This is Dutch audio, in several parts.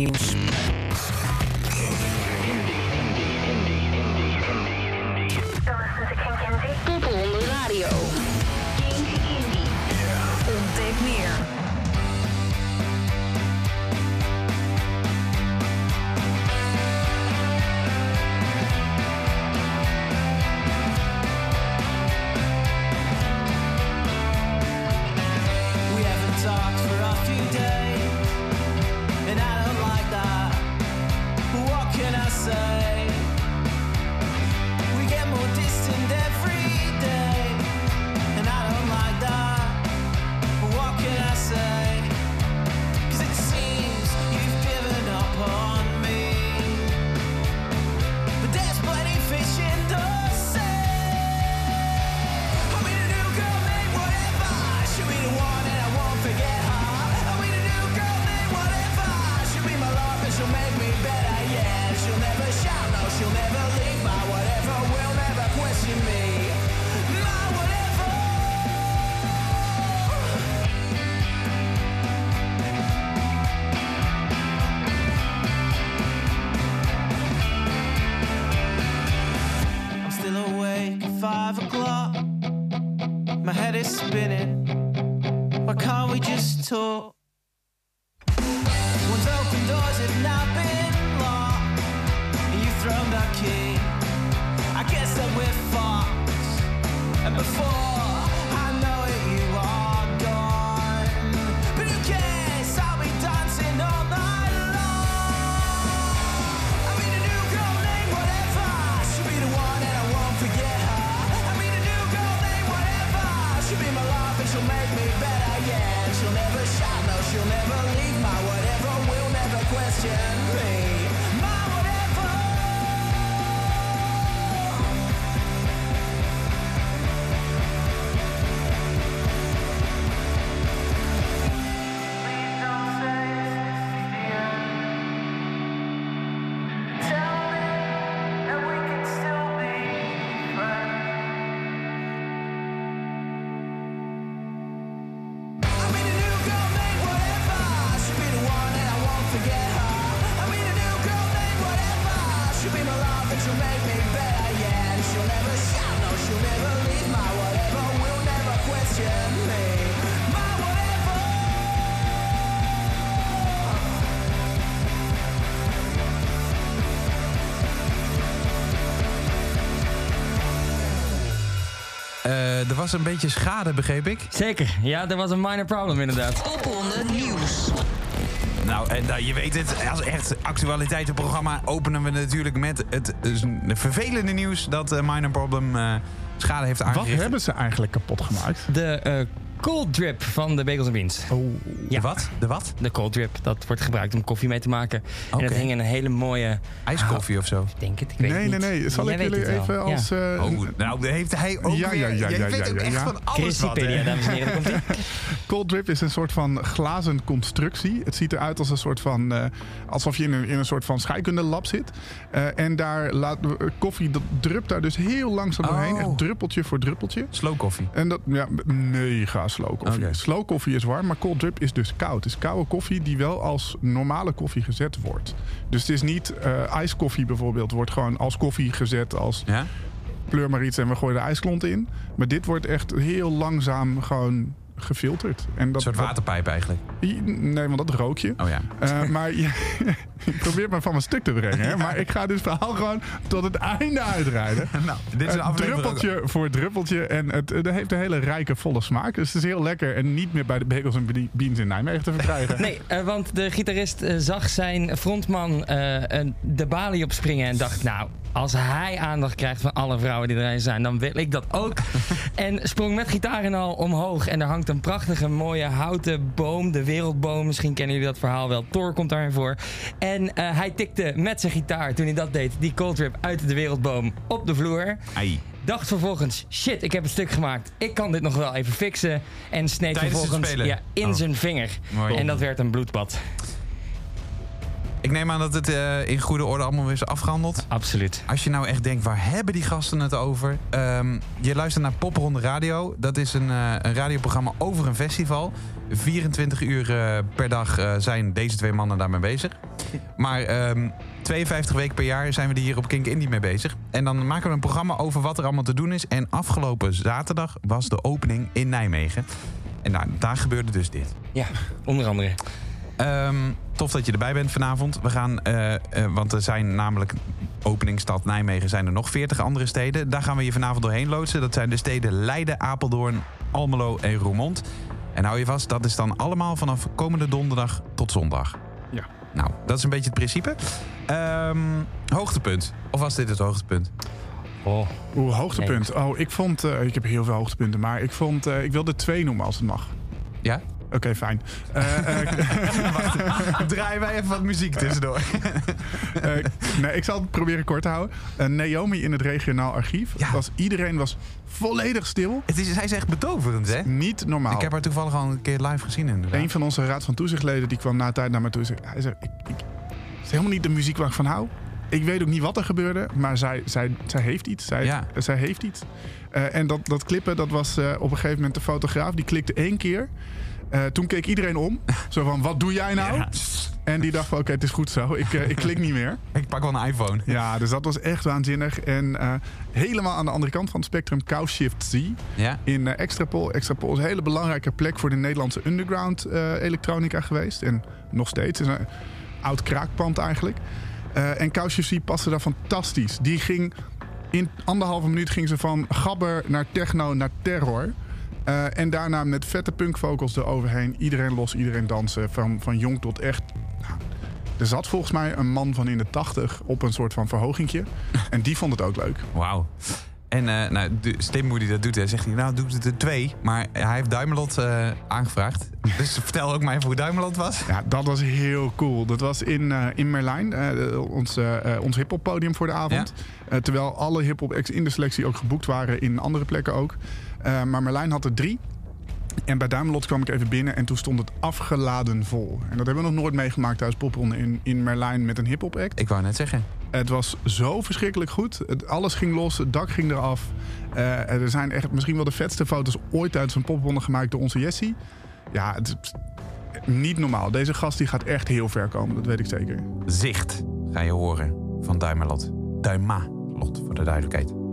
nieuws. She'll make me better. Yeah, she'll never shout, no, she'll never leave. My whatever will never question me. Was een beetje schade, begreep ik. Zeker, ja, er was een minor problem inderdaad. Popronde Nieuws. Nou, en nou, je weet het, als echt actualiteitenprogramma openen we natuurlijk met het eh, vervelende nieuws dat eh, Minor Problem eh, schade heeft Wat aangericht. hebben ze eigenlijk kapot gemaakt? De eh, cold drip van de Bagels Beans. Oh, Ja. De wat? De wat? De cold drip, dat wordt gebruikt om koffie mee te maken. En Oké. dat hing in een hele mooie... IJskoffie of zo? Ik denk het, ik weet nee, het nee, niet. nee. Zal Jij ik jullie het wel. even als... Ja. eh, Oh, nou, heeft hij ook Ja, weer... ja, ja, Jij ja, weet ja, ook ja, echt van alles wat, dames en heren, komt. Cold drip is een soort van glazen constructie. Het ziet eruit als een soort van. eh, alsof je in een, in een soort van scheikundelab zit. Eh, en daar laat koffie, dat drupt daar dus heel langzaam doorheen. Oh. Echt druppeltje voor druppeltje. Slow koffie. En dat, ja, mega slow koffie. Oké. Slow koffie is warm, maar cold drip is dus koud. Het is koude koffie die wel als normale koffie gezet wordt. Dus het is niet eh ijskoffie bijvoorbeeld, wordt gewoon als koffie gezet als Ja? pleur maar iets en we gooien de ijsklont in. Maar dit wordt echt heel langzaam gewoon gefilterd. En dat, Een soort waterpijp eigenlijk. Nee, want dat rook je. Oh ja. Eh, maar je, je probeert me van mijn stuk te brengen. Hè? Maar ik ga dit verhaal gewoon tot het einde uitrijden. Nou, dit is een druppeltje voor druppeltje. En het, het heeft een hele rijke, volle smaak. Dus het is heel lekker. En niet meer bij de bagels en beans in Nijmegen te verkrijgen. Nee, eh, want de gitarist eh, zag zijn frontman eh, een- de balie opspringen en dacht, nou, als hij aandacht krijgt van alle vrouwen die er zijn, dan wil ik dat ook. en sprong met gitaar en al omhoog. En er hangt een prachtige, mooie houten boom, de wereldboom. Misschien kennen jullie dat verhaal wel. Thor komt daarin voor. En eh, hij tikte met zijn gitaar, toen hij dat deed, die cold trip uit de wereldboom op de vloer. Ai. Dacht vervolgens, shit, ik heb een stuk gemaakt. Ik kan dit nog wel even fixen. En sneed Tijdens vervolgens ja, in Oh. zijn vinger. Mooi. En dat werd een bloedbad. Ik neem aan dat het eh, in goede orde allemaal weer is afgehandeld. Absoluut. Als je nou echt denkt, waar hebben die gasten het over? Ehm, je luistert naar Popronde Radio. Dat is een, eh, een radioprogramma over een festival. 24 uur eh, per dag zijn deze twee mannen daarmee bezig. Maar ehm, 52 weken per jaar zijn we er hier op Kink Indie mee bezig. En dan maken we een programma over wat er allemaal te doen is. En afgelopen zaterdag was de opening in Nijmegen. En nou, daar gebeurde dus dit. Ja, onder andere. Ehm, tof dat je erbij bent vanavond. We gaan, eh, eh, want er zijn namelijk openingsstad Nijmegen zijn er nog 40 andere steden. Daar gaan we je vanavond doorheen loodsen. Dat zijn de steden Leiden, Apeldoorn, Almelo en Roermond. En hou je vast, dat is dan allemaal vanaf komende donderdag tot zondag. Ja. Nou, dat is een beetje het principe. Ehm, hoogtepunt. Of was dit het hoogtepunt? Oh, Oeh, hoogtepunt. Oh, ik vond... eh, ik heb heel veel hoogtepunten, maar ik vond... eh, ik wil er twee noemen als het mag. Ja? Oké, fijn. Eh, eh, Draaien wij even wat muziek tussendoor. Eh, nee, ik zal het proberen kort te houden. Naomi in het regionaal archief. Ja. Was, iedereen was volledig stil. het is, zij is echt betoverend, hè? Niet normaal. Ik heb haar toevallig al een keer live gezien, inderdaad. Een van onze raad van toezichtleden die kwam na tijd naar me toe zei... Hij zei ik, ik, het is helemaal niet de muziek waar ik van hou. Ik weet ook niet wat er gebeurde, maar zij, zij, zij heeft iets. Zij, Ja. zij heeft iets. En dat, dat klippen, dat was op een gegeven moment de fotograaf. Die klikte één keer. Eh, toen keek iedereen om. Zo van, wat doe jij nou? Ja. En die dacht van, oké, het is goed zo. Ik, eh, ik klik niet meer. Ik pak wel een iPhone. Ja, dus dat was echt waanzinnig. En eh, helemaal aan de andere kant van het spectrum, Cow Shift Z Ja? in Extrapol. Extrapol is een hele belangrijke plek voor de Nederlandse underground elektronica geweest. En nog steeds. Het is een oud kraakpand eigenlijk. En Cow Shift Z paste daar fantastisch. Die ging in anderhalve minuut ging ze van gabber naar techno naar terror. Eh, en daarna met vette punkvocals eroverheen. Iedereen los, iedereen dansen. Van, van jong tot echt. Nou, er zat volgens mij een man van in de tachtig op een soort van verhogingje. En die vond het ook leuk. Wauw. En eh nou, die dat doet, hè, zegt hij, nou doet het er twee. Maar hij heeft Duimelot eh, aangevraagd. Dus vertel ook maar even hoe Duimelot was. Ja, dat was heel cool. Dat was in, in Merlijn, eh, ons, ons hip-hop podium voor de avond. Terwijl alle hip-hop acts in de selectie ook geboekt waren in andere plekken ook. Eh, maar Merlijn had er drie. En bij Duimelot kwam ik even binnen en toen stond het afgeladen vol. En dat hebben we nog nooit meegemaakt thuis popronde in, in Merlijn met een hip-hop act. Ik wou net zeggen. Het was zo verschrikkelijk goed. Het, alles ging los, het dak ging eraf. Eh, er zijn echt misschien wel de vetste foto's ooit tijdens een popronde gemaakt door onze Jessie. Ja, het is niet normaal. Deze gast die gaat echt heel ver komen, dat weet ik zeker. Zicht ga je horen van Duimelot. Duimalot, voor de duidelijkheid.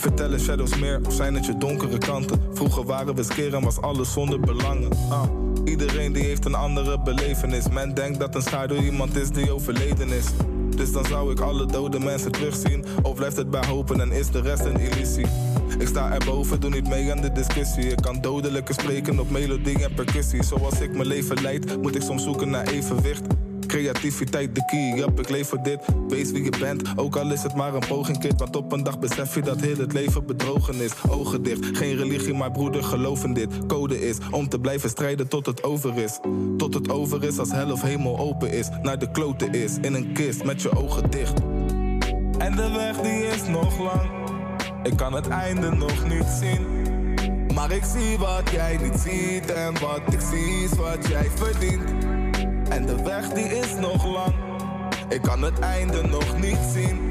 Vertellen shadows meer of zijn het je donkere kanten? Vroeger waren we skeer en was alles zonder belangen. Ah, iedereen die heeft een andere belevenis. Men denkt dat een schaduw iemand is die overleden is. Dus dan zou ik alle dode mensen terugzien. Of blijft het bij hopen en is de rest een illusie? Ik sta erboven, doe niet mee aan de discussie. Ik kan dodelijke spreken op melodie en percussie. Zoals ik mijn leven leid, moet ik soms zoeken naar evenwicht. Creativiteit de key, yup, ik leef voor dit. Wees wie je bent, ook al is het maar een poging, kid. Want op een dag besef je dat heel het leven bedrogen is. Ogen dicht, geen religie, maar broeder, geloof in dit. Code is om te blijven strijden tot het over is. Tot het over is als hel of hemel open is. Naar de kloten is, in een kist met je ogen dicht. En de weg die is nog lang, ik kan het einde nog niet zien. Maar ik zie wat jij niet ziet en wat ik zie is wat jij verdient. En de weg die is nog lang. Ik kan het einde nog niet zien.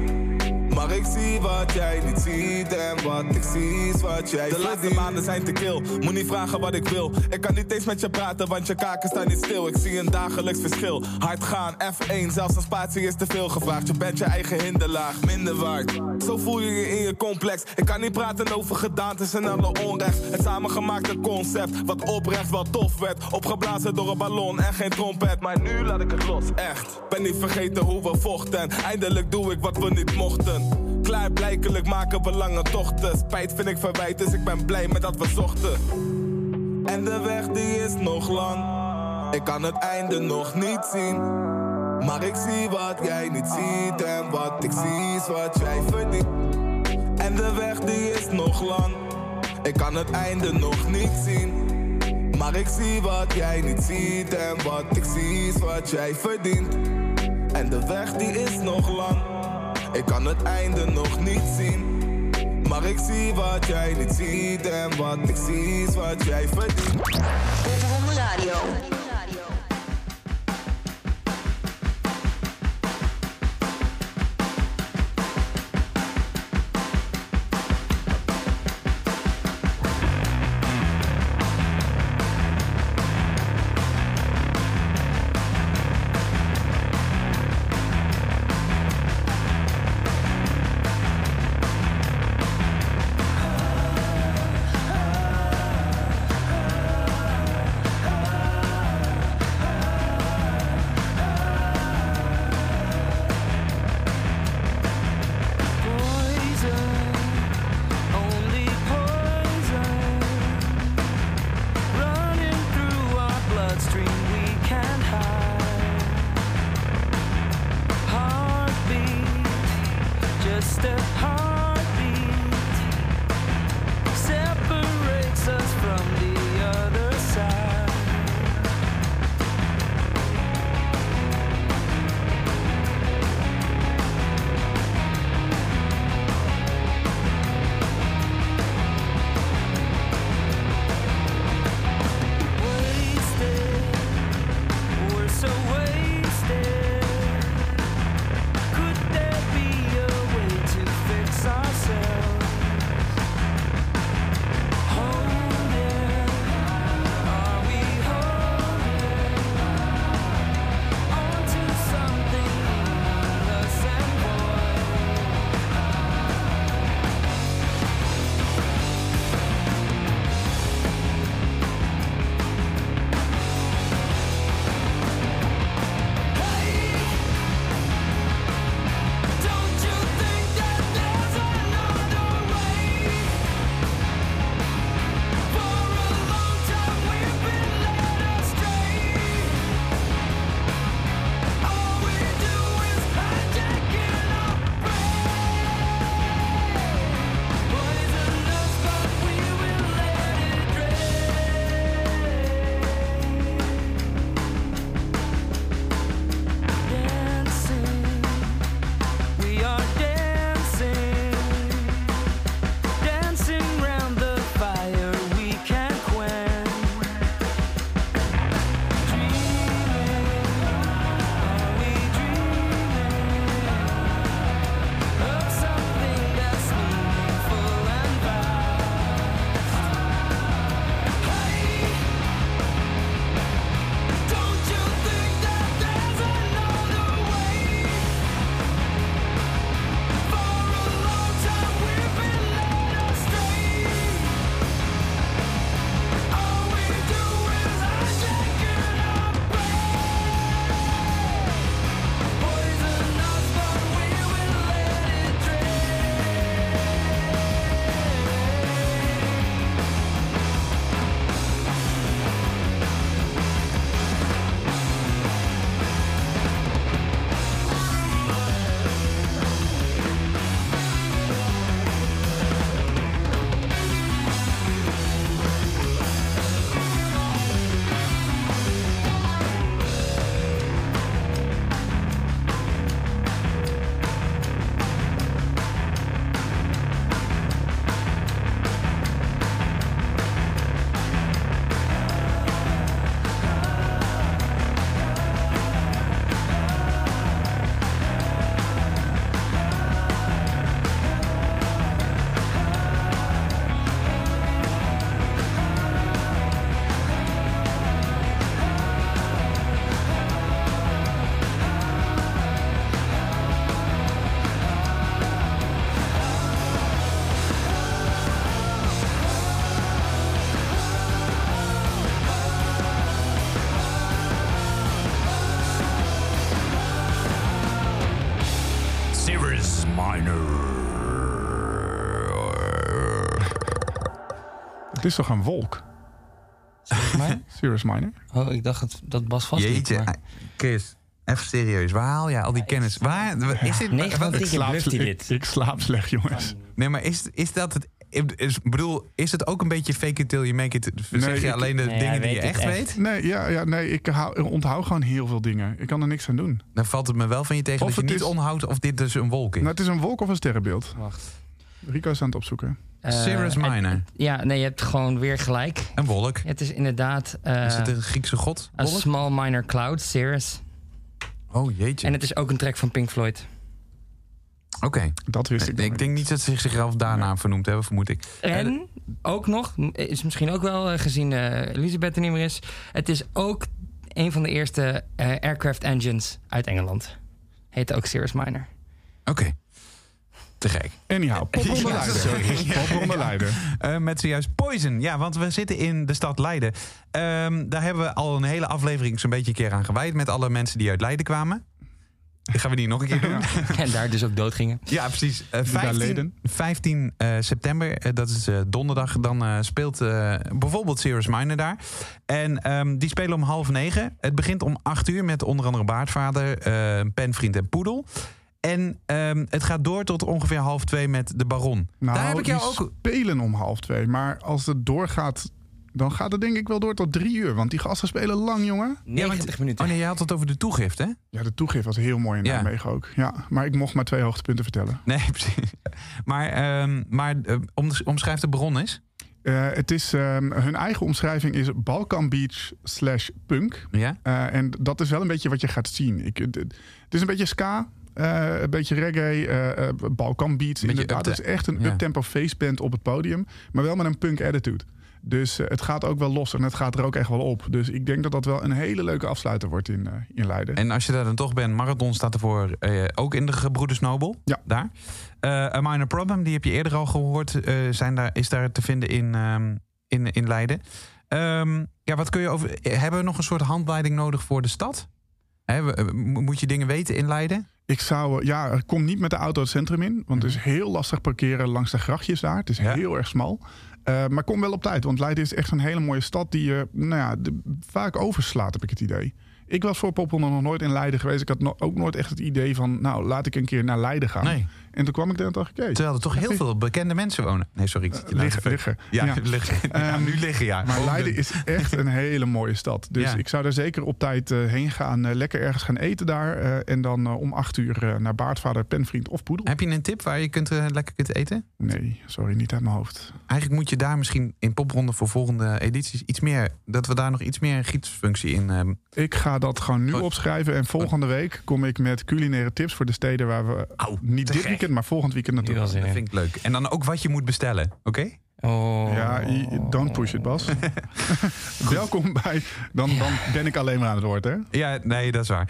Maar ik zie wat jij niet ziet en wat ik zie is wat jij De laatste maanden zijn te kil, moet niet vragen wat ik wil. Ik kan niet eens met je praten, want je kaken staan niet stil. Ik zie een dagelijks verschil, hard gaan, F1 Zelfs een spatie is te veel gevraagd. Je bent je eigen hinderlaag, minder waard. Zo voel je je in je complex. Ik kan niet praten over gedaantes en alle onrecht. Het samengemaakte concept, wat oprecht wel tof werd. Opgeblazen door een ballon en geen trompet. Maar nu laat ik het los, echt. Ben niet vergeten hoe we vochten. Eindelijk doe ik wat we niet mochten Klaarblijkelijk maken we lange tochten. Spijt vind ik verwijt, dus ik ben blij met dat we zochten. En de weg die is nog lang. Ik kan het einde nog niet zien. Maar ik zie wat jij niet ziet. En wat ik zie is wat jij verdient. En de weg die is nog lang. Ik kan het einde nog niet zien. Maar ik zie wat jij niet ziet. En wat ik zie is wat jij verdient. En de weg die is nog lang. Ik kan het einde nog niet zien. Maar ik zie wat jij niet ziet. En wat ik zie is wat jij verdient. Is toch een wolk? Cirrus Minor? Oh, ik dacht dat, dat Bas vast Jeetje, maar- ah, Chris, even serieus. Waar haal jij al die kennis? Waar, is dit, van wat- bluft hij ik, dit. ik slaap slecht, jongens. Nee, maar is, is dat het... Ik is- bedoel, is het ook een beetje fake it till you make it? zeg Nee, je ik- alleen de Nee, dingen die je echt, weet? Nee, ja, ja, nee ik hou, onthoud gewoon heel veel dingen. Ik kan er niks aan doen. Dan valt het me wel van je tegen Of dat je het niet is- onthoudt of dit dus een wolk is. Nou, het is een wolk of een sterrenbeeld. Wacht. Rico is aan het opzoeken. Eh, Cirrus het- Minor. het- Ja, nee, je hebt gewoon weer gelijk. Een wolk. Het is inderdaad eh, is het een Griekse god? een small minor cloud, Cirrus. Oh jeetje. En het is ook een track van Pink Floyd. Oké. Dat wist ik Ik, denk niet dat ze zichzelf daarna vernoemd hebben, vermoed ik. En ook nog, is misschien ook wel eh, gezien eh, Elisabeth er niet meer is. Het is ook een van de eerste eh, aircraft engines uit Engeland. Heet ook Cirrus Minor. Oké. Anyhow, popronde Ja, Leiden. sorry. Popronde Leiden. Eh, met zojuist Poison. Ja, want we zitten in de stad Leiden. Ehm, daar hebben we al een hele aflevering zo'n beetje een keer aan gewijd... met alle mensen die uit Leiden kwamen. Dat gaan we die nog een keer doen. en daar dus ook dood gingen. Ja, precies. Eh, daar 15, leden. 15 eh, september, eh, dat is eh, donderdag, dan eh, speelt eh, bijvoorbeeld Cirrus Minor daar. En ehm, die spelen om half negen. Het begint om acht uur met onder andere Baardvader, eh, Penvriend en Poedel. En ehm, het gaat door tot ongeveer half twee met de Baron. Nou, daar heb ik jou die ook... spelen om half twee. Maar als het doorgaat, dan gaat het denk ik wel door tot drie uur. Want die gasten spelen lang, jongen. 90 minuten. Oh nee, je had het over de toegift, hè? Ja, de toegift was heel mooi in Ja. Nijmegen ook. Ja, maar ik mocht maar twee hoogtepunten vertellen. Nee, precies. Maar, ehm, maar om, omschrijf de Baron eens. Eh, het is, ehm, hun eigen omschrijving is Balkan Beach slash punk. Ja? Eh, en dat is wel een beetje wat je gaat zien. Ik, het, het is een beetje ska, eh, een beetje reggae, eh, Balkan beats. Inderdaad, het is echt een ja. uptempo faceband op het podium. Maar wel met een punk attitude. Dus het gaat ook wel los en het gaat er ook echt wel op. Dus ik denk dat dat wel een hele leuke afsluiter wordt in, in Leiden. En als je daar dan toch bent, Marathon staat ervoor ook in de Gebroeders Nobel. Ja. Daar. A Minor Problem, die heb je eerder al gehoord, eh, zijn daar, is daar te vinden in, ehm, in, in Leiden. Ehm, ja, wat kun je over. Hebben we nog een soort handleiding nodig voor de stad? Eh, mo- moet je dingen weten in Leiden? Ik zou, eh, ja, kom niet met de auto het centrum in. Want het is heel lastig parkeren langs de grachtjes daar. Het is Mhm. Ja. heel erg smal. Eh, maar kom wel op tijd, want Leiden is echt een hele mooie stad die je nou ja, de- vaak overslaat, heb ik het idee. Ik was voor Popronde nog nooit in Leiden geweest. Ik had no- ook nooit echt het idee van, nou, laat ik een keer naar Leiden gaan. Nee. En toen kwam ik daar en dacht ik, hey, Terwijl er toch heel veel bekende mensen wonen. Nee, sorry. Ik liggen. Ja, Ja. liggen. Ja, Ehm, nu liggen, ja. Maar Oh, Leiden de- is echt een hele mooie stad. Dus Ja. ik zou er zeker op tijd eh, heen gaan. eh, lekker ergens gaan eten daar. eh, en dan om acht uur naar Baardvader, Penvriend of Poedel. Heb je een tip waar je kunt, lekker kunt eten? Nee, sorry, niet uit mijn hoofd. Eigenlijk moet je daar misschien in popronde voor volgende edities iets meer... dat we daar nog iets meer een gidsfunctie in hebben. Ik ga dat gewoon nu Oh. opschrijven. En volgende week kom ik met culinaire tips voor de steden waar we Au, niet dit. Weekend, maar volgend weekend was Dat in. vind ik leuk. En dan ook wat je moet bestellen, oké? Oh. Ja, don't push it, Bas. Welkom bij. Dan, dan ben ik alleen maar aan het woord, hè? Ja, nee, dat is waar.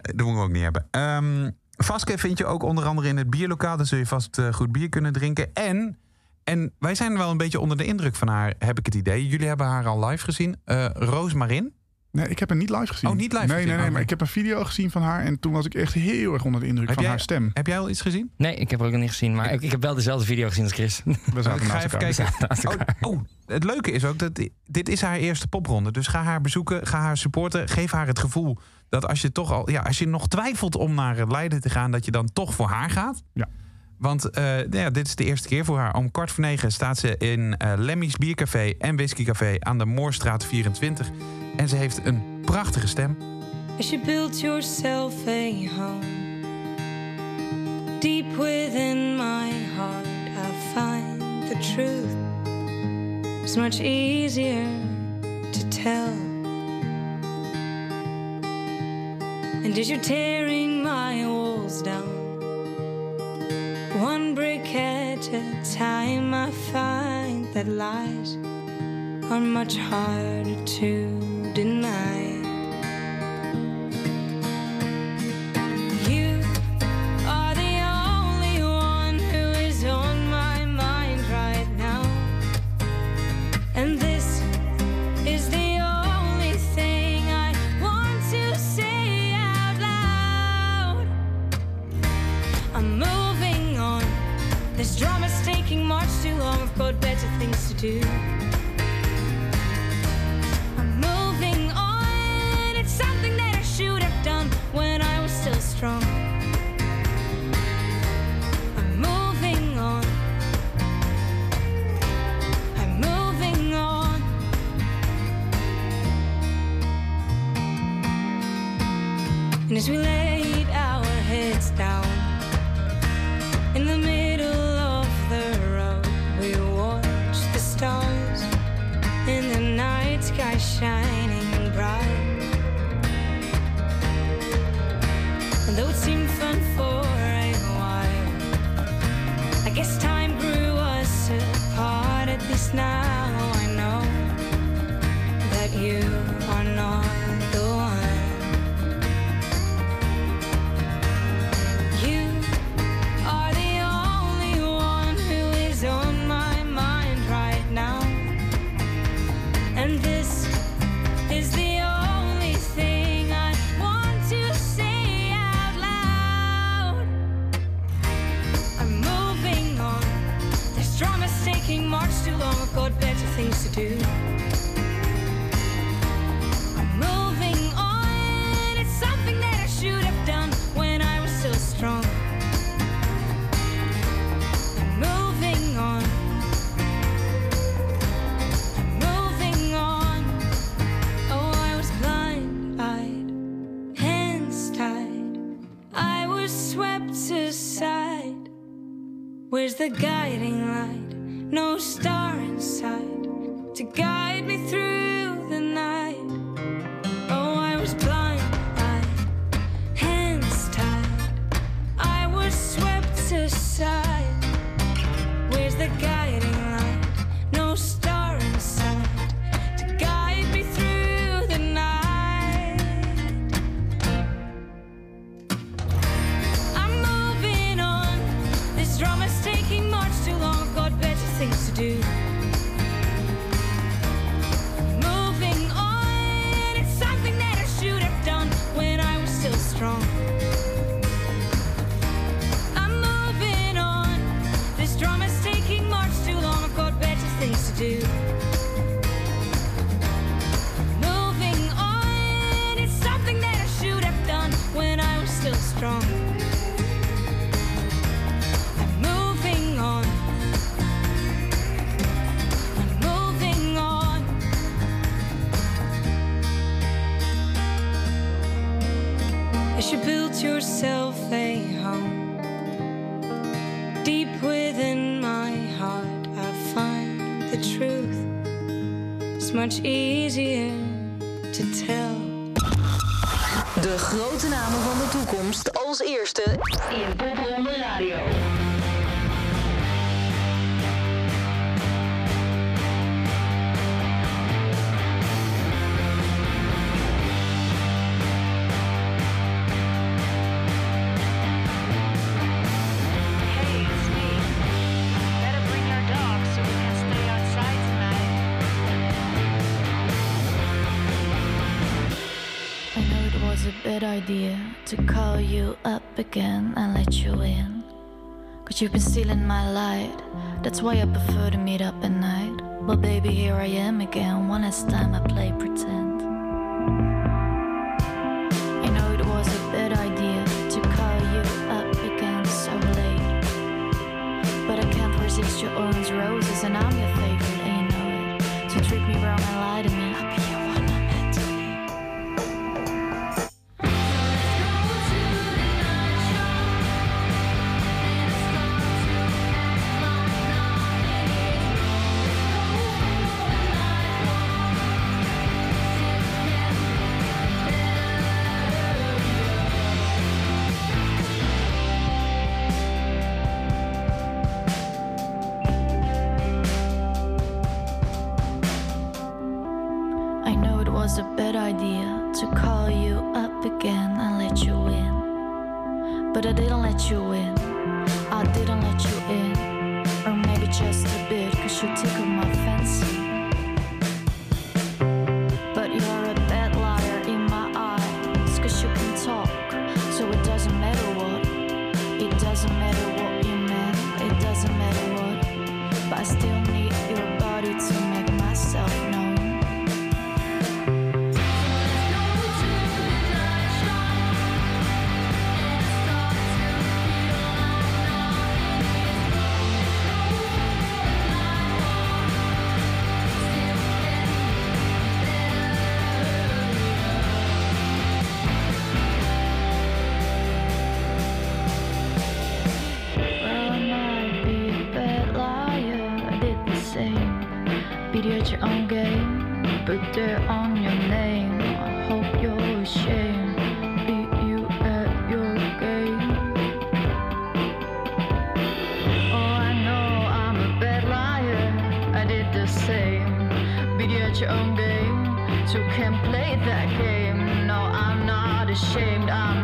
Dat moeten we ook niet hebben. Ehm Vaske vind je ook onder andere in het bierlokaal. Daar zul je vast eh, goed bier kunnen drinken. En, en wij zijn wel een beetje onder de indruk van haar, heb ik het idee. Jullie hebben haar al live gezien. Eh Roos Marin. Nee, ik heb haar niet live gezien. Oh, niet live Nee, gezien? nee, nee. Oh, Maar nee. ik heb een video gezien van haar. En toen was ik echt heel erg onder de indruk Heb van jij- haar stem. Heb jij al iets gezien? Nee, ik heb haar ook nog niet gezien. Maar ik, ik heb wel dezelfde video gezien als Chris. We zaten naast elkaar. kijken. Oh, oh, het leuke is ook dat di- dit is haar eerste popronde. Dus ga haar bezoeken, ga haar supporten. Geef haar het gevoel dat als je toch al, ja, als je nog twiefelt om naar het Leiden te gaan, dat je dan toch voor haar gaat. Ja. Want nou ja, dit is de eerste keer voor haar. Om kwart voor negen staat ze in eh, Lemmy's Biercafé en Whiskycafé aan de Moorstraat 24. En ze heeft een prachtige stem. As you build yourself a home deep within my heart, I find the truth is much easier to tell. And as you're tearing my walls down, one brick at a time, I find that lies are much harder to deny. swept aside. Where's the guiding light? No star inside to guide me through. do. much easier to tell. De grote namen van de toekomst als eerste in Popronde Radio. was a bad idea to call you up again and let you in. Cause you've been stealing my light, that's why I prefer to meet up at night. But baby, here I am again, one last time I play pretend. At your own game. Put dirt on your name. I hope you're ashamed. Beat you at your game. Oh, I know I'm a bad liar. I did the same. Beat you at your own game. So can't play that game. No, I'm not ashamed. I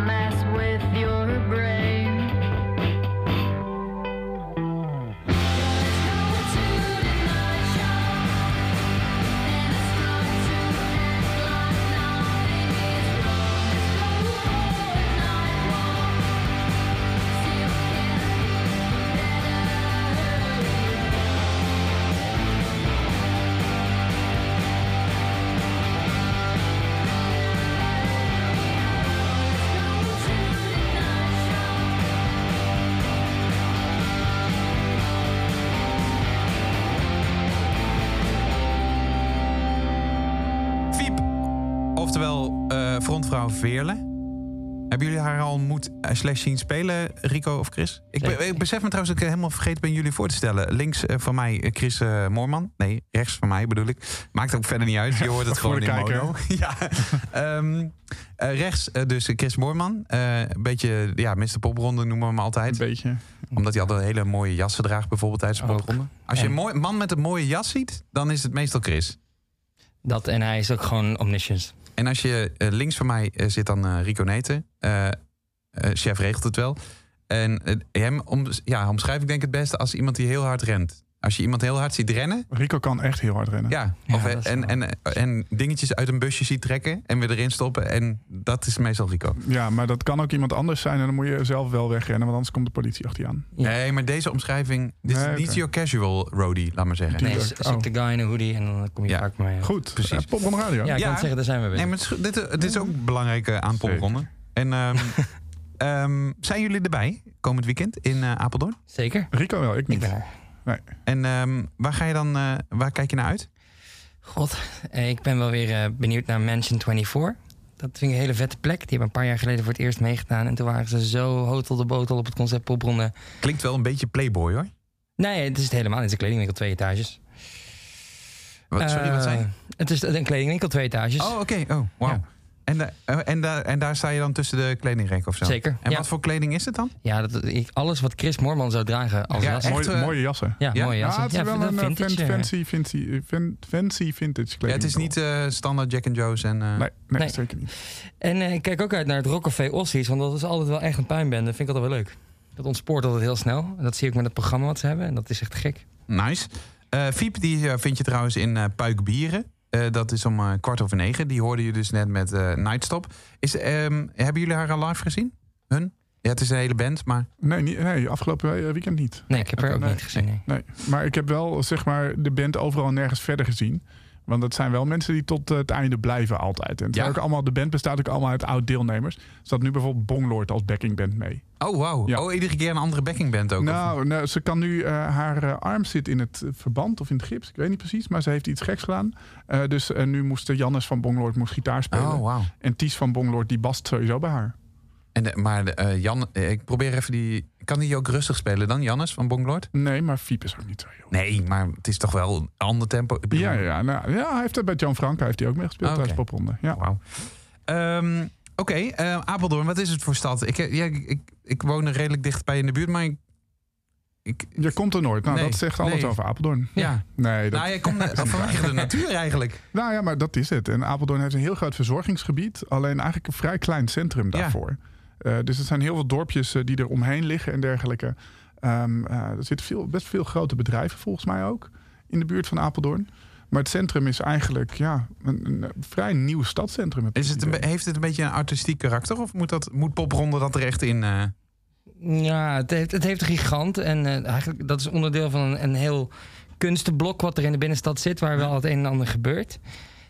Veerle. Hebben jullie haar al ontmoet eh, slash zien spelen, Rico of Chris? Ik, be- ik besef me trouwens dat ik helemaal vergeten ben jullie voor te stellen. Links eh, van mij eh, Chris Moorman. Nee, rechts van mij bedoel ik. Maakt ook verder niet uit. Je hoort het gewoon in kijker. mono. ja. Ehm, eh, rechts dus Chris Moorman. Eh, een beetje, ja, Mr. Popronde noemen we hem Een altijd. beetje. Omdat hij altijd hele mooie jassen draagt bijvoorbeeld tijdens de popronde. Als je En- een mooi, man met een mooie jas ziet, dan is het meestal Chris. Dat en hij is ook gewoon omniscient. En als je eh, links van mij eh, zit dan eh, Rico Neten. Chef regelt het wel. En hem om, ja, omschrijf ik denk het beste als iemand die heel hard rent. Als je iemand heel hard ziet rennen. Rico kan echt heel hard rennen. Ja, of, en, en, en dingetjes uit een busje ziet trekken en weer erin stoppen. En dat is meestal Rico. Ja, maar dat kan ook iemand anders zijn en dan moet je zelf wel wegrennen, want anders komt de politie achter je aan. Ja. Nee, maar deze omschrijving. Dit is Nee, niet your casual roadie, laat maar zeggen. Nee, ook Oh. de guy in een hoodie en dan kom je Ja. vaak mee. Goed, Precies. Eh, Pop on radio. Ja, ik Ja. kan het zeggen, daar zijn we weer. Nee, maar het is, dit, dit is ook belangrijk eh, aan Zeker. popronde. En ehm, ehm, zijn jullie erbij komend weekend in eh, Apeldoorn? Zeker. Rico wel, ik Ik niet. ben er. En ehm, waar ga je dan, eh, waar kijk je naar uit? God, eh, ik ben wel weer eh, benieuwd naar Mansion 24. Dat vind ik een hele vette plek. Die hebben een paar jaar geleden voor het eerst meegedaan. En toen waren ze zo hotel de botel op het concept popronde. Klinkt wel een beetje Playboy hoor. Nee, het is het helemaal. Het is een kledingwinkel, twee etages. Wat, sorry, wat zei je? Het is een kledingwinkel, twee etages. Oh, oké. Oh, wauw. Ja. En, eh, en, daar en daar sta je dan tussen de kledingrekken of zo? Zeker, En ja. wat voor kleding is het dan? Ja, dat, ik, alles wat Chris Moorman zou dragen als Ja, jas. Mooie, eh, mooie jassen. Ja, Ja? mooie Ja, jassen. het is wel een eh, vintage, fan- eh, fancy, fancy, fan- fancy vintage kleding. Ja, het is niet eh, standaard Jack and Joe's en... eh, Nee, nee, Nee. zeker niet. En eh, ik kijk ook uit naar het Rockcafé Ossies, want dat is altijd wel echt een puinbende. Dat vind ik altijd wel leuk. Dat ontspoort altijd heel snel. En dat zie ik met het programma wat ze hebben. En dat is echt gek. Nice. Eh Fiep, die eh, vind je trouwens in eh Puikbieren. Eh, dat is om eh, kwart over negen. Die hoorde je dus net met eh Nightstop. Is, ehm, hebben jullie haar al live gezien? Hun? Ja, het is een hele band, maar... Nee, niet, nee afgelopen weekend niet. Nee, ik heb haar ook nee, niet gezien. Nee. Nee, maar ik heb wel zeg maar de band overal nergens verder gezien. Want dat zijn wel mensen die tot eh, het einde blijven altijd. En Ja. ook allemaal, de band bestaat ook allemaal uit oud-deelnemers. Er staat nu bijvoorbeeld Bonglord als backingband mee. Oh, wauw. Ja. Oh, iedere keer een andere backingband ook. Nou, nou, ze kan nu, eh, haar eh, arm zit in het verband of in het gips. Ik weet niet precies, maar ze heeft iets geks gedaan. Dus nu moest Jannes van Bonglord moest gitaar spelen. Oh. En Ties van Bonglord die bast sowieso bij haar. En maar Jan, ik probeer even die... Kan die ook rustig spelen dan, Jannes van Bonglord? Nee, maar Fiep is ook niet zo. Nee, maar het is toch wel een ander tempo. Ja, ja, ja, nou, ja, hij heeft bij Jan Frank heeft hij ook meegespeeld Oké. tijdens popronde. Ja. Wauw. Ehm, Oké, eh, Apeldoorn, wat is het voor stad? Ik, eh, ja, ik, ik, woon er redelijk dichtbij in de buurt, maar ik... ik Je komt er nooit. Nou, Nee, dat zegt alles nee. over Apeldoorn. ja, Nee, dat, nou, je komt vanwege de natuur eigenlijk. nou ja, maar dat is het. En Apeldoorn heeft een heel groot verzorgingsgebied. Alleen eigenlijk een vrij klein centrum daarvoor. Eh, dus er zijn heel veel dorpjes eh, die er omheen liggen en dergelijke. Ehm, eh, er zitten veel, best veel grote bedrijven volgens mij ook in de buurt van Apeldoorn. Maar het centrum is eigenlijk ja, een, een vrij nieuw stadscentrum. Is het een, heeft het een beetje een artistiek karakter? Of moet, dat, moet popronde dat er echt in? eh? Ja, het heeft, het heeft een gigant. En eh, eigenlijk dat is onderdeel van een, een heel kunstenblok wat er in de binnenstad zit, waar wel het een en ander gebeurt.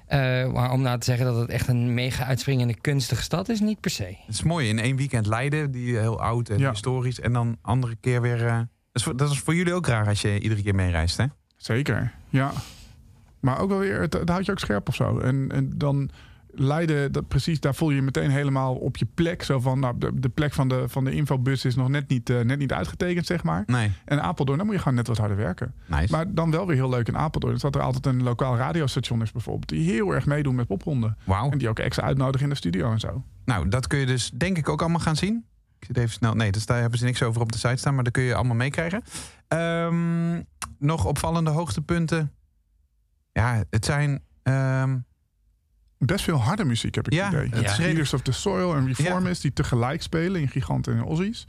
Eh, maar om nou te zeggen dat het echt een mega uitspringende kunstige stad is, niet per se. Het is mooi, in één weekend Leiden, die heel oud en Ja. historisch. En dan andere keer weer... eh, dat, is voor, dat is voor jullie ook raar als je iedere keer meereist, hè? Zeker, ja. Maar ook wel weer, het, het houdt je ook scherp of zo. En, en dan Leiden, dat, precies, daar voel je je meteen helemaal op je plek. Zo van, nou, de, de plek van de, van de infobus is nog net niet, eh, net niet uitgetekend, zeg maar. Nee, En Apeldoorn, dan moet je gewoon net wat harder werken. nice. Maar dan wel weer heel leuk in Apeldoorn. dat er altijd een lokaal radiostation is bijvoorbeeld. Die heel erg meedoen met popronden. En die ook extra uitnodigen in de studio en zo. Nou, dat kun je dus denk ik ook allemaal gaan zien. Ik zit even snel. Nee, dus daar hebben ze niks over op de site staan, maar dat kun je allemaal meekrijgen. Ehm, nog opvallende hoogtepunten. Ja, het zijn. ehm, Best veel harde muziek heb ik Ja, het idee. het Leaders of the Soil en Reformist die tegelijk spelen in Giganten en Aussies.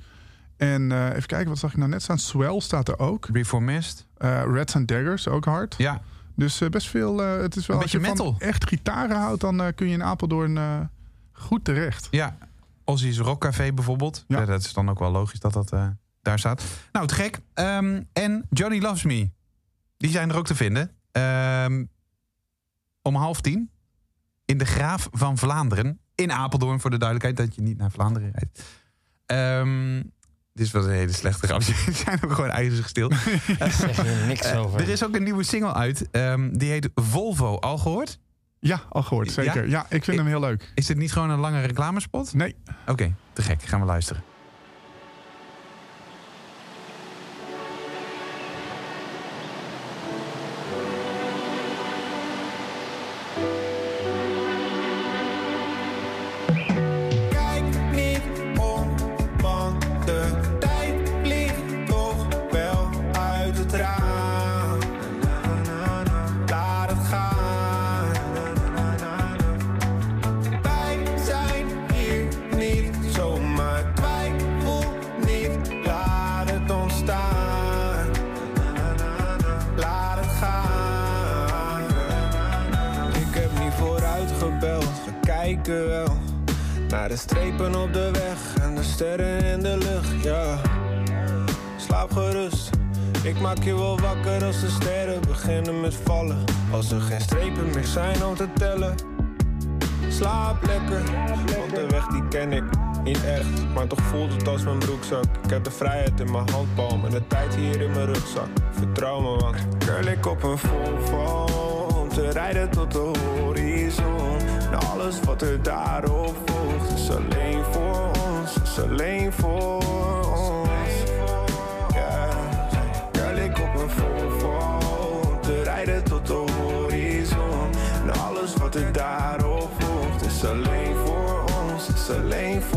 En eh, even kijken, wat zag ik nou net staan? Swell staat er ook. Reformist. Eh Reds and Daggers ook hard. Ja, Dus eh, best veel. het is wel Een als je van metal. echt gitaren houdt, dan kun je in Apeldoorn goed terecht. ja. Ozzy's Rockcafé bijvoorbeeld. Ja. Ja. dat is dan ook wel logisch dat dat daar staat. Nou, te gek. Ehm, en Johnny Loves Me. Die zijn er ook te vinden. Ehm, om half tien. In de Graaf van Vlaanderen. In Apeldoorn, voor de duidelijkheid. Dat je niet naar Vlaanderen rijdt. Ehm, dit is wel een hele slechte grap. Die zijn ook gewoon ijzig stil. Zeg je niks Eh, over. er is ook een nieuwe single uit. Ehm, die heet Volvo. Al gehoord? Ja, al gehoord, zeker. Ja? Ja, ik vind hem heel leuk. Is dit niet gewoon een lange reclamespot? Nee, Oké, te gek. Gaan we luisteren.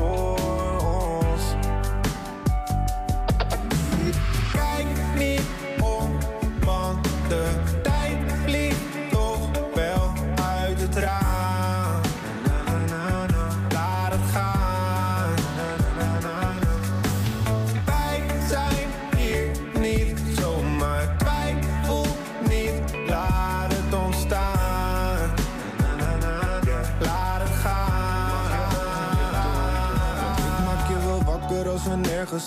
Alleen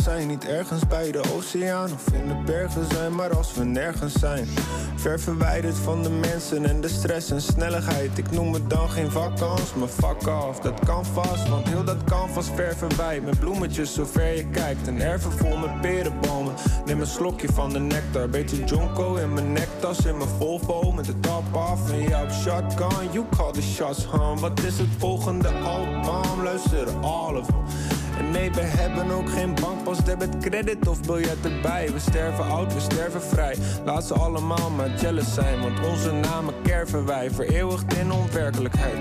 zijn. Niet ergens bij de oceaan of in de bergen zijn, maar als we nergens zijn. Ver verwijderd van de mensen en de stress en snelheid. Ik noem het dan geen vakkans, maar fuck off. Dat kan vast, want heel dat canvas verven wij. Met bloemetjes zover je kijkt. Een erven vol met perenbomen. Neem een slokje van de nectar. Beetje jonko in mijn nektas, in mijn Volvo. Met de top af en jou op shotgun. You call the shots, huh? Wat is het volgende album? Luister all of them. Nee, we hebben ook geen bankpas, debit, credit of biljet erbij. We sterven oud, we sterven vrij. Laat ze allemaal maar jealous zijn, want onze namen kerven wij. Vereeuwigd in onwerkelijkheid.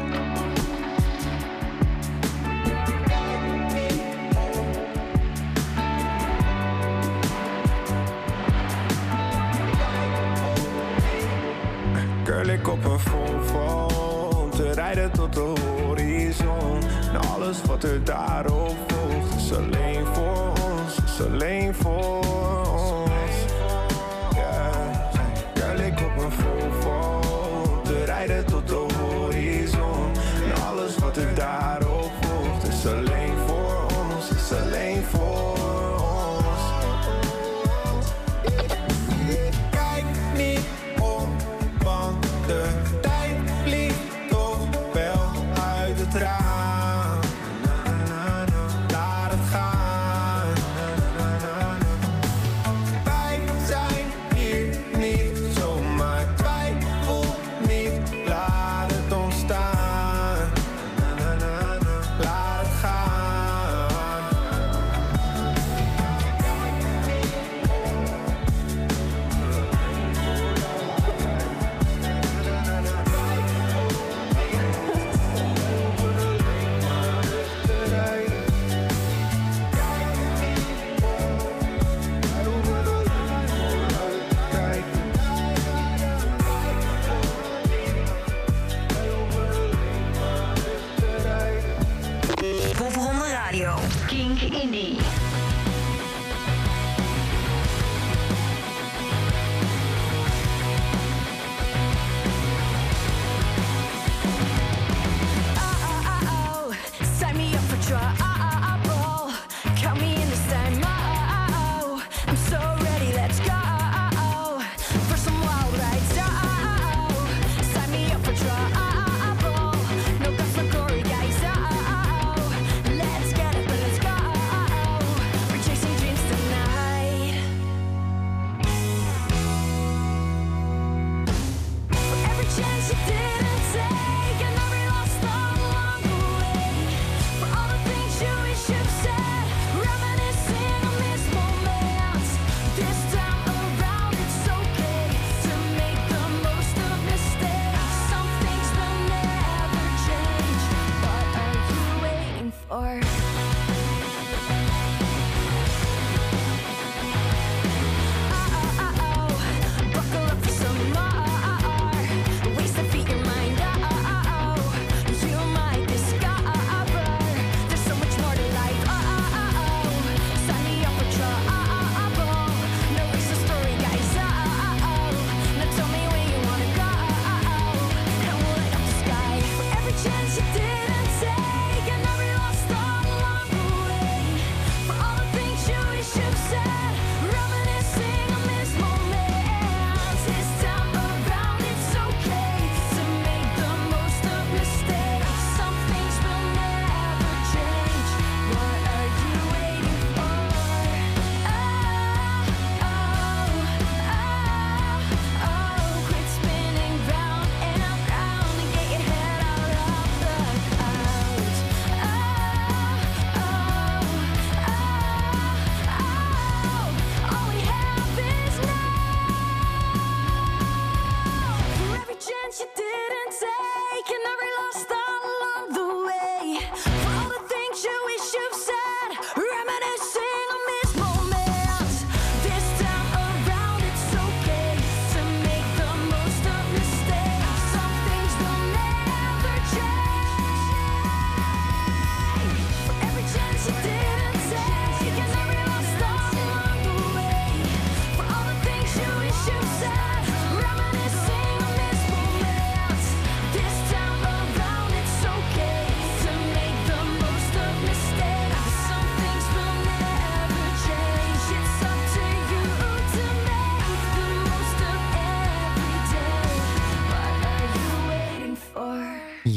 Ik op een Volvo om te rijden tot de horizon. En alles wat er daarop is alleen voor ons, alleen voor.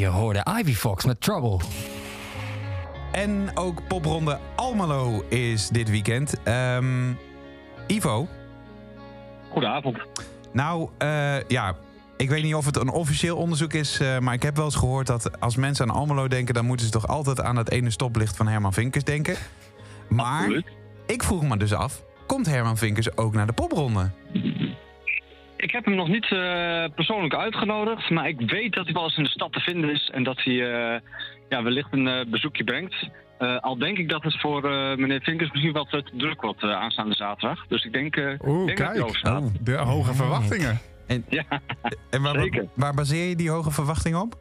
Je hoorde Ivy Fox met Trouble. En ook popronde Almelo is dit weekend. Ehm, Ivo? Goedenavond. Nou, eh, ja, ik weet niet of het een officieel onderzoek is... eh, maar ik heb wel eens gehoord dat als mensen aan Almelo denken... dan moeten ze toch altijd aan het ene stoplicht van Herman Vinkers denken. Maar ik vroeg me dus af... komt Herman Vinkers ook naar de popronde? Ik heb hem nog niet eh, persoonlijk uitgenodigd, maar ik weet dat hij wel eens in de stad te vinden is en dat hij eh, ja, wellicht een eh, bezoekje brengt. Eh, al denk ik dat het voor eh, meneer Vinkers misschien wel te druk wordt eh, aanstaande zaterdag. Dus ik denk, eh, Oeh, denk dat hij kijk. staat. De hoge verwachtingen. En, ja, en waar, zeker. waar baseer je die hoge verwachting op?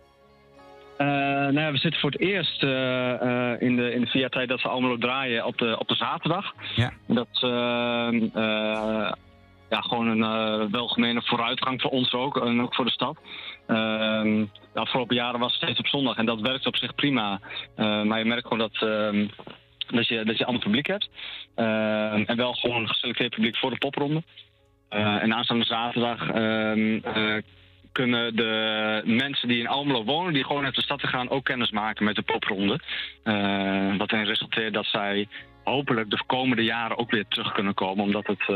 Eh, nou ja, we zitten voor het eerst eh, eh, in, de, in de vier tijd dat we Almelo draaien op de, op de zaterdag. Ja. Dat is eh, eh, ja, gewoon een eh, welgemene vooruitgang voor ons ook en ook voor de stad. Ehm, de afgelopen jaren was het steeds op zondag en dat werkt op zich prima. Eh, maar je merkt gewoon dat, ehm, dat, je, dat je ander publiek hebt. Ehm, en wel gewoon een geselecteerd publiek voor de popronde. Eh, en aanstaande zaterdag ehm, eh, kunnen de mensen die in Almelo wonen, die gewoon uit de stad te gaan, ook kennis maken met de popronde. Wat erin resulteert dat zij hopelijk de komende jaren ook weer terug kunnen komen. Omdat het,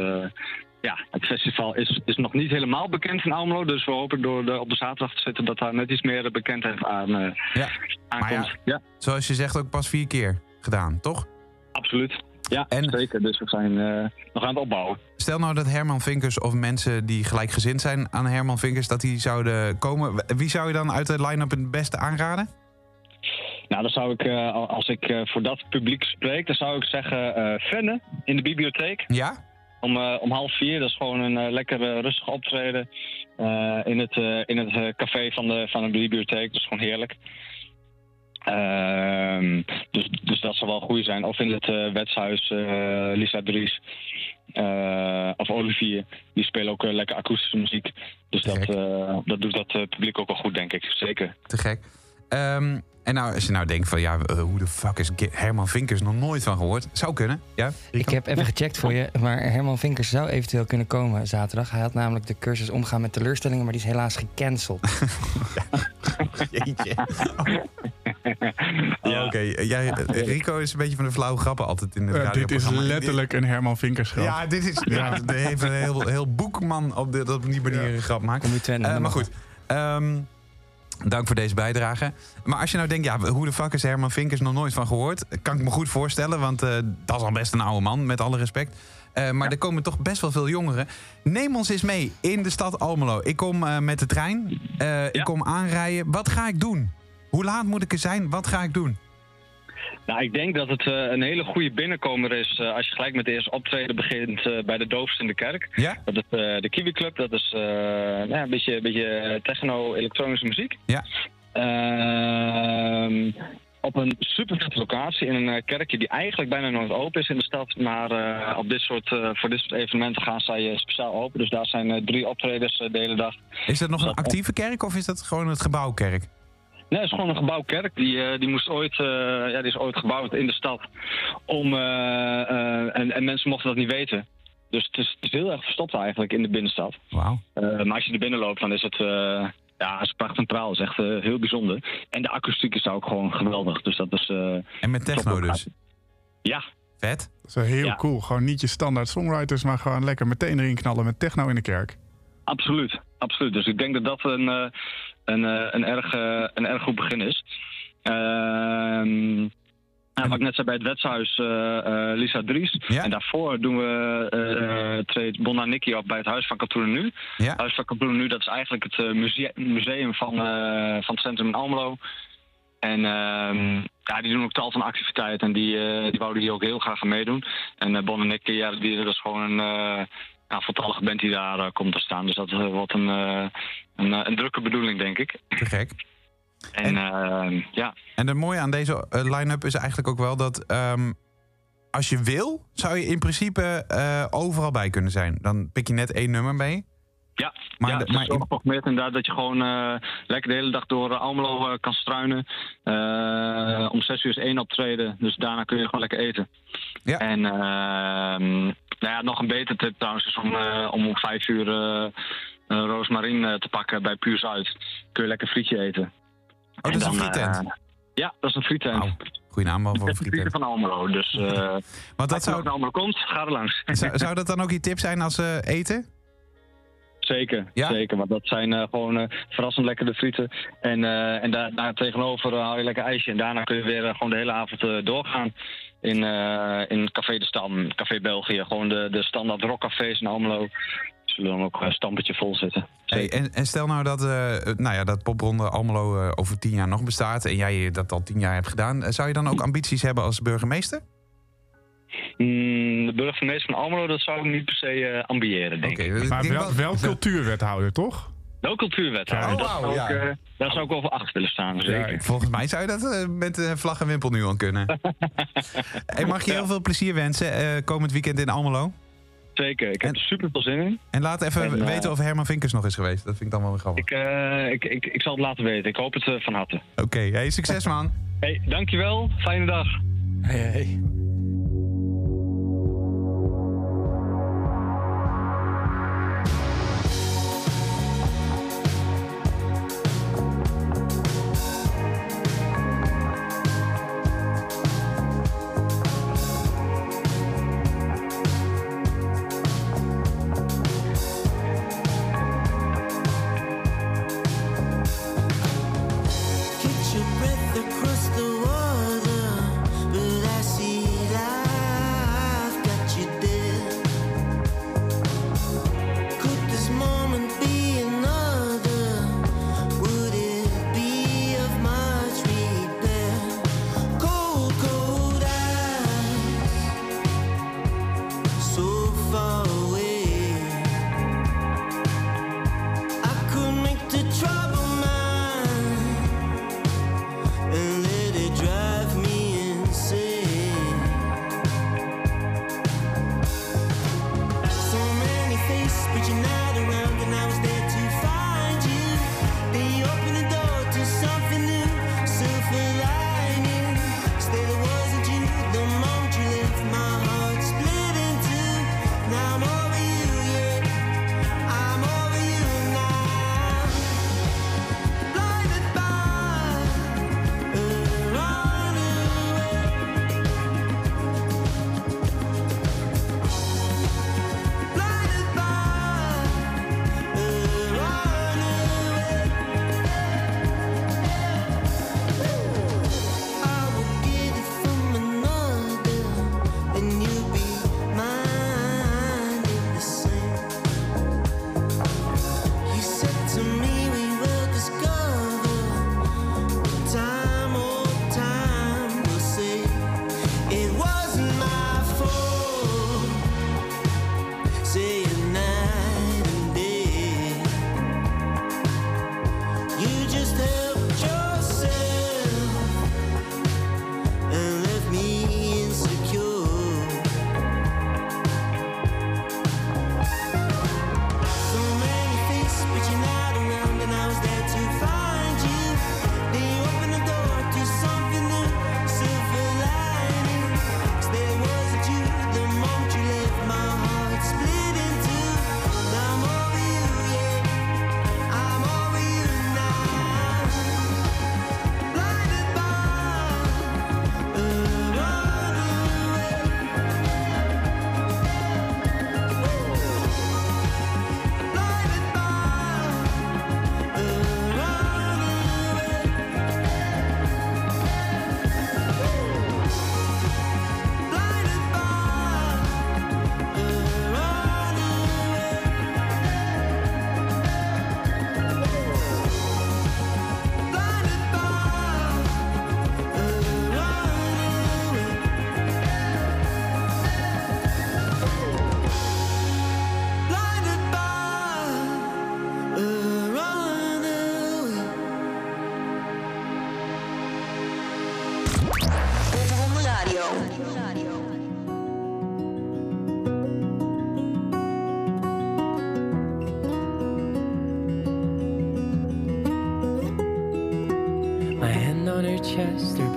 ja, het festival is, is nog niet helemaal bekend in Almelo. Dus we hopen door de, op de zaterdag te zitten dat daar net iets meer bekendheid aan eh, Ja. aankomt. Maar ja. Zoals je zegt, ook pas vier keer gedaan, toch? absoluut. Ja, zeker. Dus we zijn eh, nog aan het opbouwen. Stel nou dat Herman Vinkers of mensen die gelijkgezind zijn aan Herman Vinkers... dat die zouden komen. Wie zou je dan uit de line-up het beste aanraden? Nou, dan zou ik, eh, al- als ik voor dat publiek spreek, dan zou ik zeggen Fenne in de bibliotheek. Ja? Om, eh, om half vier, dat is gewoon een eh, lekker eh, rustig optreden in het, in het café van de, van de bibliotheek. Dat is gewoon heerlijk. Ehm, dus, dus dat zou wel goed zijn. Of in het eh, wetshuis Lisa Dries of Olivier. Die spelen ook lekker akoestische muziek. Dus dat, dat doet dat publiek ook wel goed, denk ik. Zeker. Te gek. Ehm, en nou, als je nou denkt van ja, eh, hoe de fuck is Herman Vinkers nog nooit van gehoord? Zou kunnen, ja? Ik heb even gecheckt voor je, maar Herman Vinkers zou eventueel kunnen komen zaterdag. Hij had namelijk de cursus omgaan met teleurstellingen, maar die is helaas gecanceld. Jeetje. Oh, Oké, jij, eh, Rico is een beetje van de flauwe grappen altijd in het Eh, dit is letterlijk een Herman Vinkers grap. Ja, dit is. Ja, er heeft een heel, heel boekman op, de, op die manier een grap maakt. Eh, maar goed. ehm, dank voor deze bijdrage. Maar als je nou denkt, ja, hoe de fuck is Herman Vinkers nog nooit van gehoord? Kan ik me goed voorstellen, want eh, dat is al best een oude man, met alle respect. Eh, maar er komen toch best wel veel jongeren. Neem ons eens mee in de stad Almelo. Ik kom eh, met de trein. Ik kom aanrijden. Wat ga ik doen? Hoe laat moet ik er zijn? Wat ga ik doen? Nou, ik denk dat het eh, een hele goede binnenkomer is eh, als je gelijk met de eerste optreden begint eh, bij de doofst in de kerk. Ja? Dat is de Kiwi Club, dat is nou ja, een beetje, een beetje techno-elektronische muziek. Ja. Ehm, op een super vette locatie in een kerkje die eigenlijk bijna nooit open is in de stad. Maar op dit soort, voor dit soort evenementen gaan zij speciaal open. Dus daar zijn drie optredens de hele dag. Is dat nog een actieve kerk of is dat gewoon het gebouwkerk? Nee, het is gewoon een gebouwkerk. Die, eh, die, moest ooit, eh, ja, die is ooit gebouwd in de stad. Om, eh, eh, en, en mensen mochten dat niet weten. Dus het is, het is heel erg verstopt eigenlijk in de binnenstad. Wauw. Eh, maar als je er binnen loopt, dan is het, eh ja, het is prachtig en praal. Het is echt eh, heel bijzonder. En de akoestiek is ook gewoon geweldig. Dus dat is... eh, En met techno dus? Ja. Vet. Dat is wel heel Ja. cool. Gewoon niet je standaard songwriters, maar gewoon lekker meteen erin knallen met techno in de kerk. Absoluut, absoluut. Dus ik denk dat dat een, eh, een, eh, een, erg, eh, een erg goed begin is. Ehm, nou, wat ik net zei bij het wetshuis, eh, Lisa Dries. En daarvoor doen we, eh, treedt Bonna Nicky op bij het Huis van Katoenen Nu. Ja. Huis van Katoenen Nu, dat is eigenlijk het museum van, van het centrum in Almelo. En ehm, ja, die doen ook tal van activiteiten en die, die wouden hier ook heel graag aan meedoen. En uh, Bon en Nicky, ja, die, dat is gewoon een uh, ja, voltallige band die daar komt te staan. Dus dat wordt een, een, eh, een drukke bedoeling, denk ik. Te gek. En, ehm, ja. En het mooie aan deze eh, line-up is eigenlijk ook wel dat... ehm, als je wil, zou je in principe eh, overal bij kunnen zijn. Dan pik je net één nummer mee. Ja, Maar ja de- is maar in- geprogrammeerd inderdaad dat je gewoon lekker de hele dag door Almelo kan struinen. Om zes uur is één optreden, dus daarna kun je gewoon lekker eten. Ja. En ehm, nou ja, nog een beter tip trouwens is om, om om vijf uur eh, eh, eh, te pakken bij Puur Zuid. Kun je lekker frietje eten. dat is een frietent? ja, dat is een frietent. Goeie naam voor een frietent. van Almelo. Dus eh Want dat als je zou, Almelo komt, ga er langs. zou, zou dat dan ook je tip zijn als ze eten? Zeker, Ja? zeker. Want dat zijn eh, gewoon eh, verrassend lekkere frieten. En, eh, en daar, daar tegenover eh, haal je lekker ijsje. En daarna kun je weer eh, gewoon de hele avond eh, doorgaan. In, eh, in Café de Stam, Café België. Gewoon de, de standaard rockcafés in Almelo. Zullen dan ook een stampetje vol zitten. Hey, en, en stel nou dat, eh, nou ja, dat popronde Almelo eh, over tien jaar nog bestaat... en jij dat al tien jaar hebt gedaan... eh, zou je dan ook ambities hebben als burgemeester? Mm, de burgemeester van Almelo, dat zou ik niet per se eh, ambiëren, denk ik. dus ik Maar denk wel, wel cultuurwethouder, toch? Wel cultuurwethouder. Dat Oh, ik, eh, daar zou ik wel voor achter willen staan, zeker. Volgens mij zou je dat eh, met eh, vlag en wimpel nu al kunnen. hey, mag je heel veel plezier wensen eh, komend weekend in Almelo? Zeker, ik heb er super veel zin in. En laat even En, eh, weten of Herman Vinkers nog is geweest. Dat vind ik dan wel weer grappig. Ik, eh, ik, ik, ik zal het laten weten. Ik hoop het eh, van harte. Oké, hey, succes man. Hey, dankjewel. Fijne dag. Hey, hey.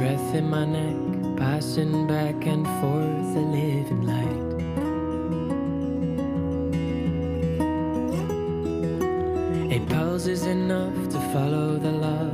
Breath in my neck, passing back and forth, a living light. A pulse is enough to follow the love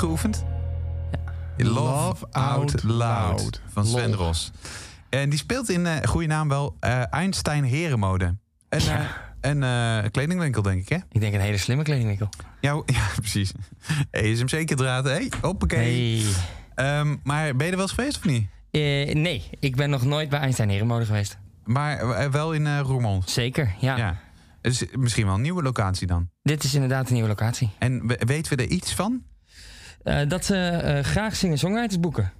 Geoefend? Love, Love Out Out Loud Loud. van Sven Lol. Ros. En die speelt in uh, goede naam wel eh, Einstein Herenmode. Een, eh, een eh, kledingwinkel, denk ik, hè? Ik denk een hele slimme kledingwinkel. Ja, ja precies. ESMC draad, hé? Hoppakee. Hey. Ehm, maar ben je er wel eens geweest of niet? Nee, ik ben nog nooit bij Einstein Herenmode geweest. Maar wel in Roermond. Zeker, ja. Ja. Dus misschien wel een nieuwe locatie dan. Dit is inderdaad een nieuwe locatie. En we- weten we er iets van? Eh, dat ze eh, graag singer-songwriters boeken.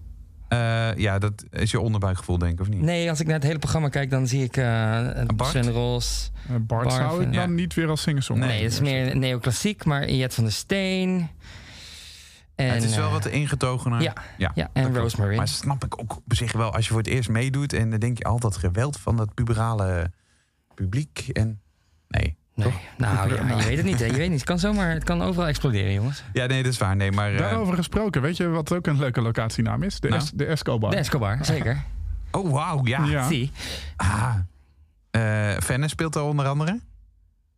Eh, ja, dat is je onderbuikgevoel, denk ik, of niet? Nee, als ik naar het hele programma kijk, dan zie ik eh Bart? Sven Ros. Eh, Bart Bart, zou ik ja. dan niet weer als singer-songwriter Nee, het is meer neoclassiek, maar Jet van der Steen. En, het is wel wat ingetogener. ja, ja, en dat klopt. Rosemary. Maar snap ik ook op zich wel, als je voor het eerst meedoet... en dan denk je altijd geweld van dat puberale publiek. En nee, Nee, toch? nou ja, je weet het niet. Hè. Je weet niet. Het kan zomaar, het kan overal exploderen, jongens. Ja, nee, dat is waar. Nee, maar... eh, Daarover gesproken, weet je wat ook een leuke locatienaam is? De, Nou? Es- de Escobar. De Escobar, zeker. oh, wauw, ja. Ja. Zie. Ah. Eh Fenne speelt er onder andere.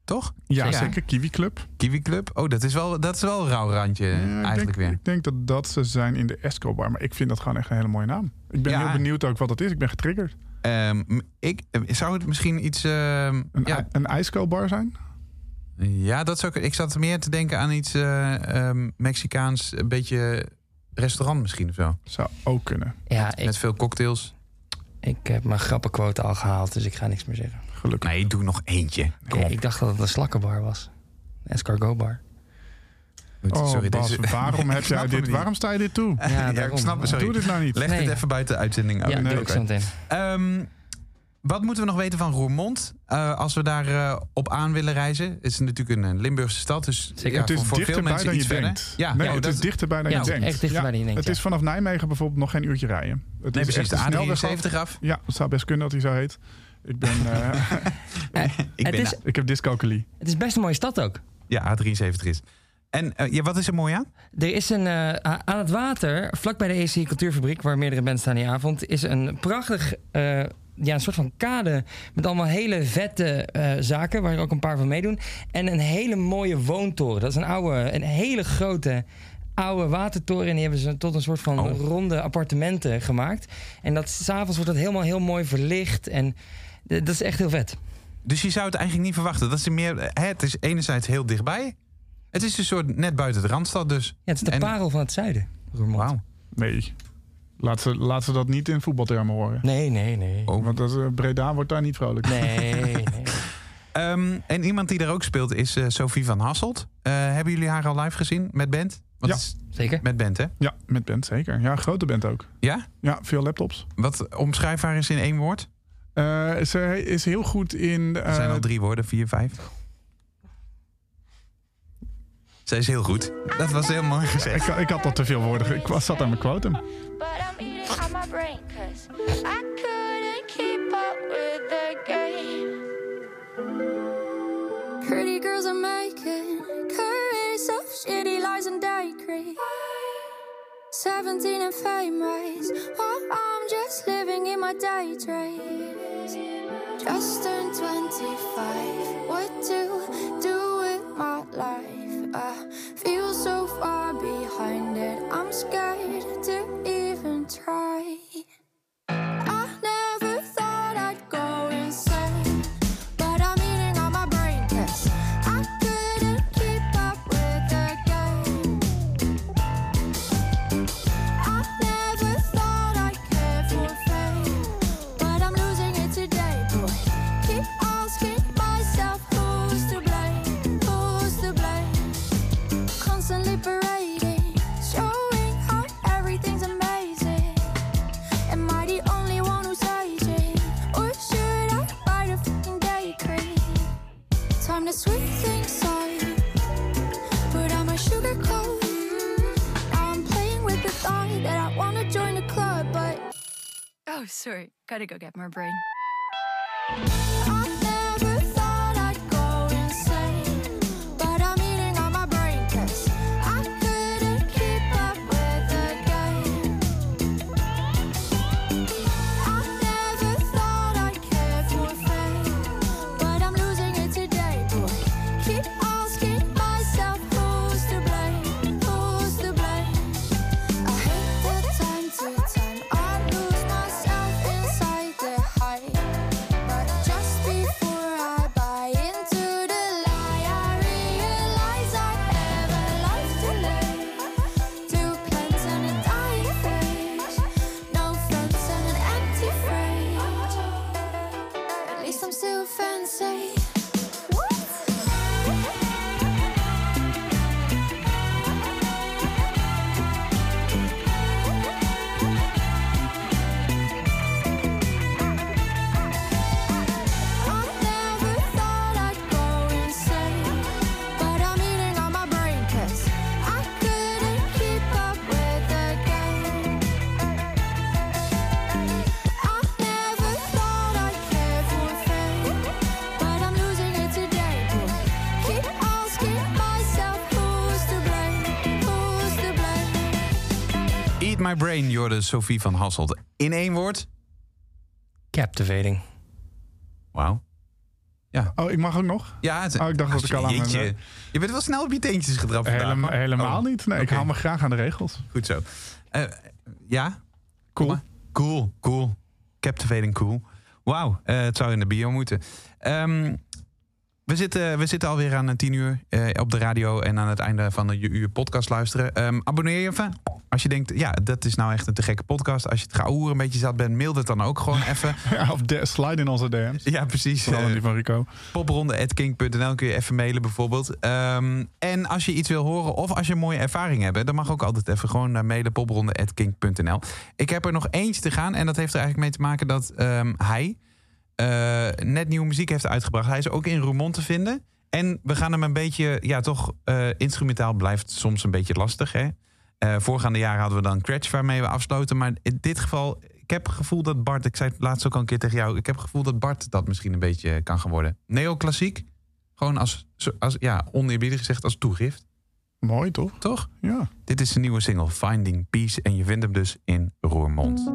Toch? Ja, Zeker. zeker. Kiwi Club. Kiwi Club. Oh, dat is wel, dat is wel een rauw randje Ja, ik, eigenlijk denk, weer. ik denk dat dat ze zijn in de Escobar. Maar ik vind dat gewoon echt een hele mooie naam. Ik ben Ja. heel benieuwd ook wat het is. Ik ben getriggerd. Ehm, ik, eh, zou het misschien iets... ehm, Een, ja, een zijn? ja, dat zou ik... Ik zat meer te denken aan iets eh, ehm, Mexicaans, een beetje restaurant misschien of zo. Zou ook kunnen. Ja, ik, Met veel cocktails. ik heb mijn grappenquote al gehaald, dus ik ga niks meer zeggen. Gelukkig. Nee, doe nog eentje. Kom Nee, op. ik dacht dat het een slakkenbar was. Een escargot bar. Oh, Sorry, Bas, deze- waarom, heb jij dit, waarom sta je dit toe? Ja, Ja, ik snap het. Sorry. Doe dit nou niet. Leg Nee. het even buiten de uitzending uit. Ja, Nee. Ehm, wat moeten we nog weten van Roermond? Eh, als we daar eh, op aan willen reizen. Het is natuurlijk een, Limburgse stad. Dus Zeker. ja, het is voor, voor veel mensen dan je iets verder. denkt. Ja, nee, ja, het dat- is dichterbij dan Ja, je denkt. echt dichterbij dan je denkt, Het is vanaf Nijmegen bijvoorbeeld nog geen uurtje rijden. Het Nee, is precies. De echt een snelweg A73 af. Ja, het zou best kunnen dat hij zo heet. Ik, ben, eh, Ik het, ben is, ik heb dyscalculie. het is best een mooie stad ook. Ja, A73 is. En eh, ja, wat is er mooi aan? Er is een, eh, aan het water, vlak bij de EC Cultuurfabriek, waar meerdere bands staan die avond, is een prachtig eh, ja, een soort van kade met allemaal hele vette zaken, waar er ook een paar van meedoen. En een hele mooie woontoren. Dat is een oude, een hele grote oude watertoren. En die hebben ze tot een soort van Oh. ronde appartementen gemaakt. En dat s'avonds wordt dat helemaal heel mooi verlicht. En dat is echt heel vet. Dus je zou het eigenlijk niet verwachten. Dat is meer, hè, het is enerzijds heel dichtbij. Het is een soort net buiten de Randstad dus. Ja, het is de En- parel van het zuiden. Roermond. Wauw. Nee. Laat ze, laat ze dat niet in voetbaltermen horen. Nee, nee, nee. Oh. Want dat, eh, Breda wordt daar niet vrolijk. Nee, nee. Ehm, en iemand die daar ook speelt is eh, Sophie van Hasselt. Eh, hebben jullie haar al live gezien met band? Want Ja. is Zeker. Met band, hè? Ja, met band zeker. Ja, grote band ook. Ja? Ja, veel laptops. Wat omschrijf haar eens in één woord? Eh, ze is heel goed in... Er zijn al drie woorden, vier, vijf. Zij is heel goed. Dat was heel mooi gezegd. ik, ik had al te veel woorden. Ik was, zat aan mijn quotum. But I'm eating on my brain cause I couldn't keep up with the game. Pretty girls are making careers of shitty lies and creep. 17 and famous while I'm just living in my daydreams. Just turned 25. What to do with my life? I feel so far behind it. I'm scared to even try. Oh, sorry. Gotta go get more brain. My Brain, Jorde Sophie van Hasselt. In één woord? Captivating. Wauw. Ja. Oh, ik mag ook nog? Ja, het, Oh, ik dacht dat ik al aan mijn-. Je bent wel snel op je teentjes gedrapt vandaag. Helemaal, hoor. helemaal Oh, niet. Nee, ik hou me graag aan de regels. Goed zo. Eh, ja? Cool. Cool, cool. Captivating cool. Wauw, eh, het zou in de bio moeten. Ehm, we, zitten, we zitten alweer aan eh, tien uur eh, op de radio en aan het einde van de uur podcast luisteren. Ehm, abonneer je even. Als je denkt, ja, dat is nou echt een te gekke podcast. Als je het geouwer een beetje zat bent, mail het dan ook gewoon even. Ja, of de, slide in onze DM's. Ja, precies. Vooral Eh, die van Rico. popronde.king.nl kun je even mailen bijvoorbeeld. Ehm, en als je iets wil horen of als je een mooie ervaring hebt... dan mag ook altijd even gewoon naar mailen popronde.king.nl. Ik heb er nog eentje te gaan en dat heeft er eigenlijk mee te maken dat ehm, hij... eh, net nieuwe muziek heeft uitgebracht. Hij is ook in Roermond te vinden. En we gaan hem een beetje, ja toch, eh, instrumentaal blijft soms een beetje lastig. Hè? Eh, voorgaande jaren hadden we dan Cratch waarmee we afsloten. Maar in dit geval, ik heb het gevoel dat Bart, ik zei het laatst ook al een keer tegen jou, ik heb het gevoel dat Bart dat misschien een beetje kan gaan worden. Neoclassiek, gewoon als, als ja, oneerbiedig gezegd als toegift. Mooi toch? Toch? Ja. Dit is de nieuwe single Finding Peace en je vindt hem dus in Roermond.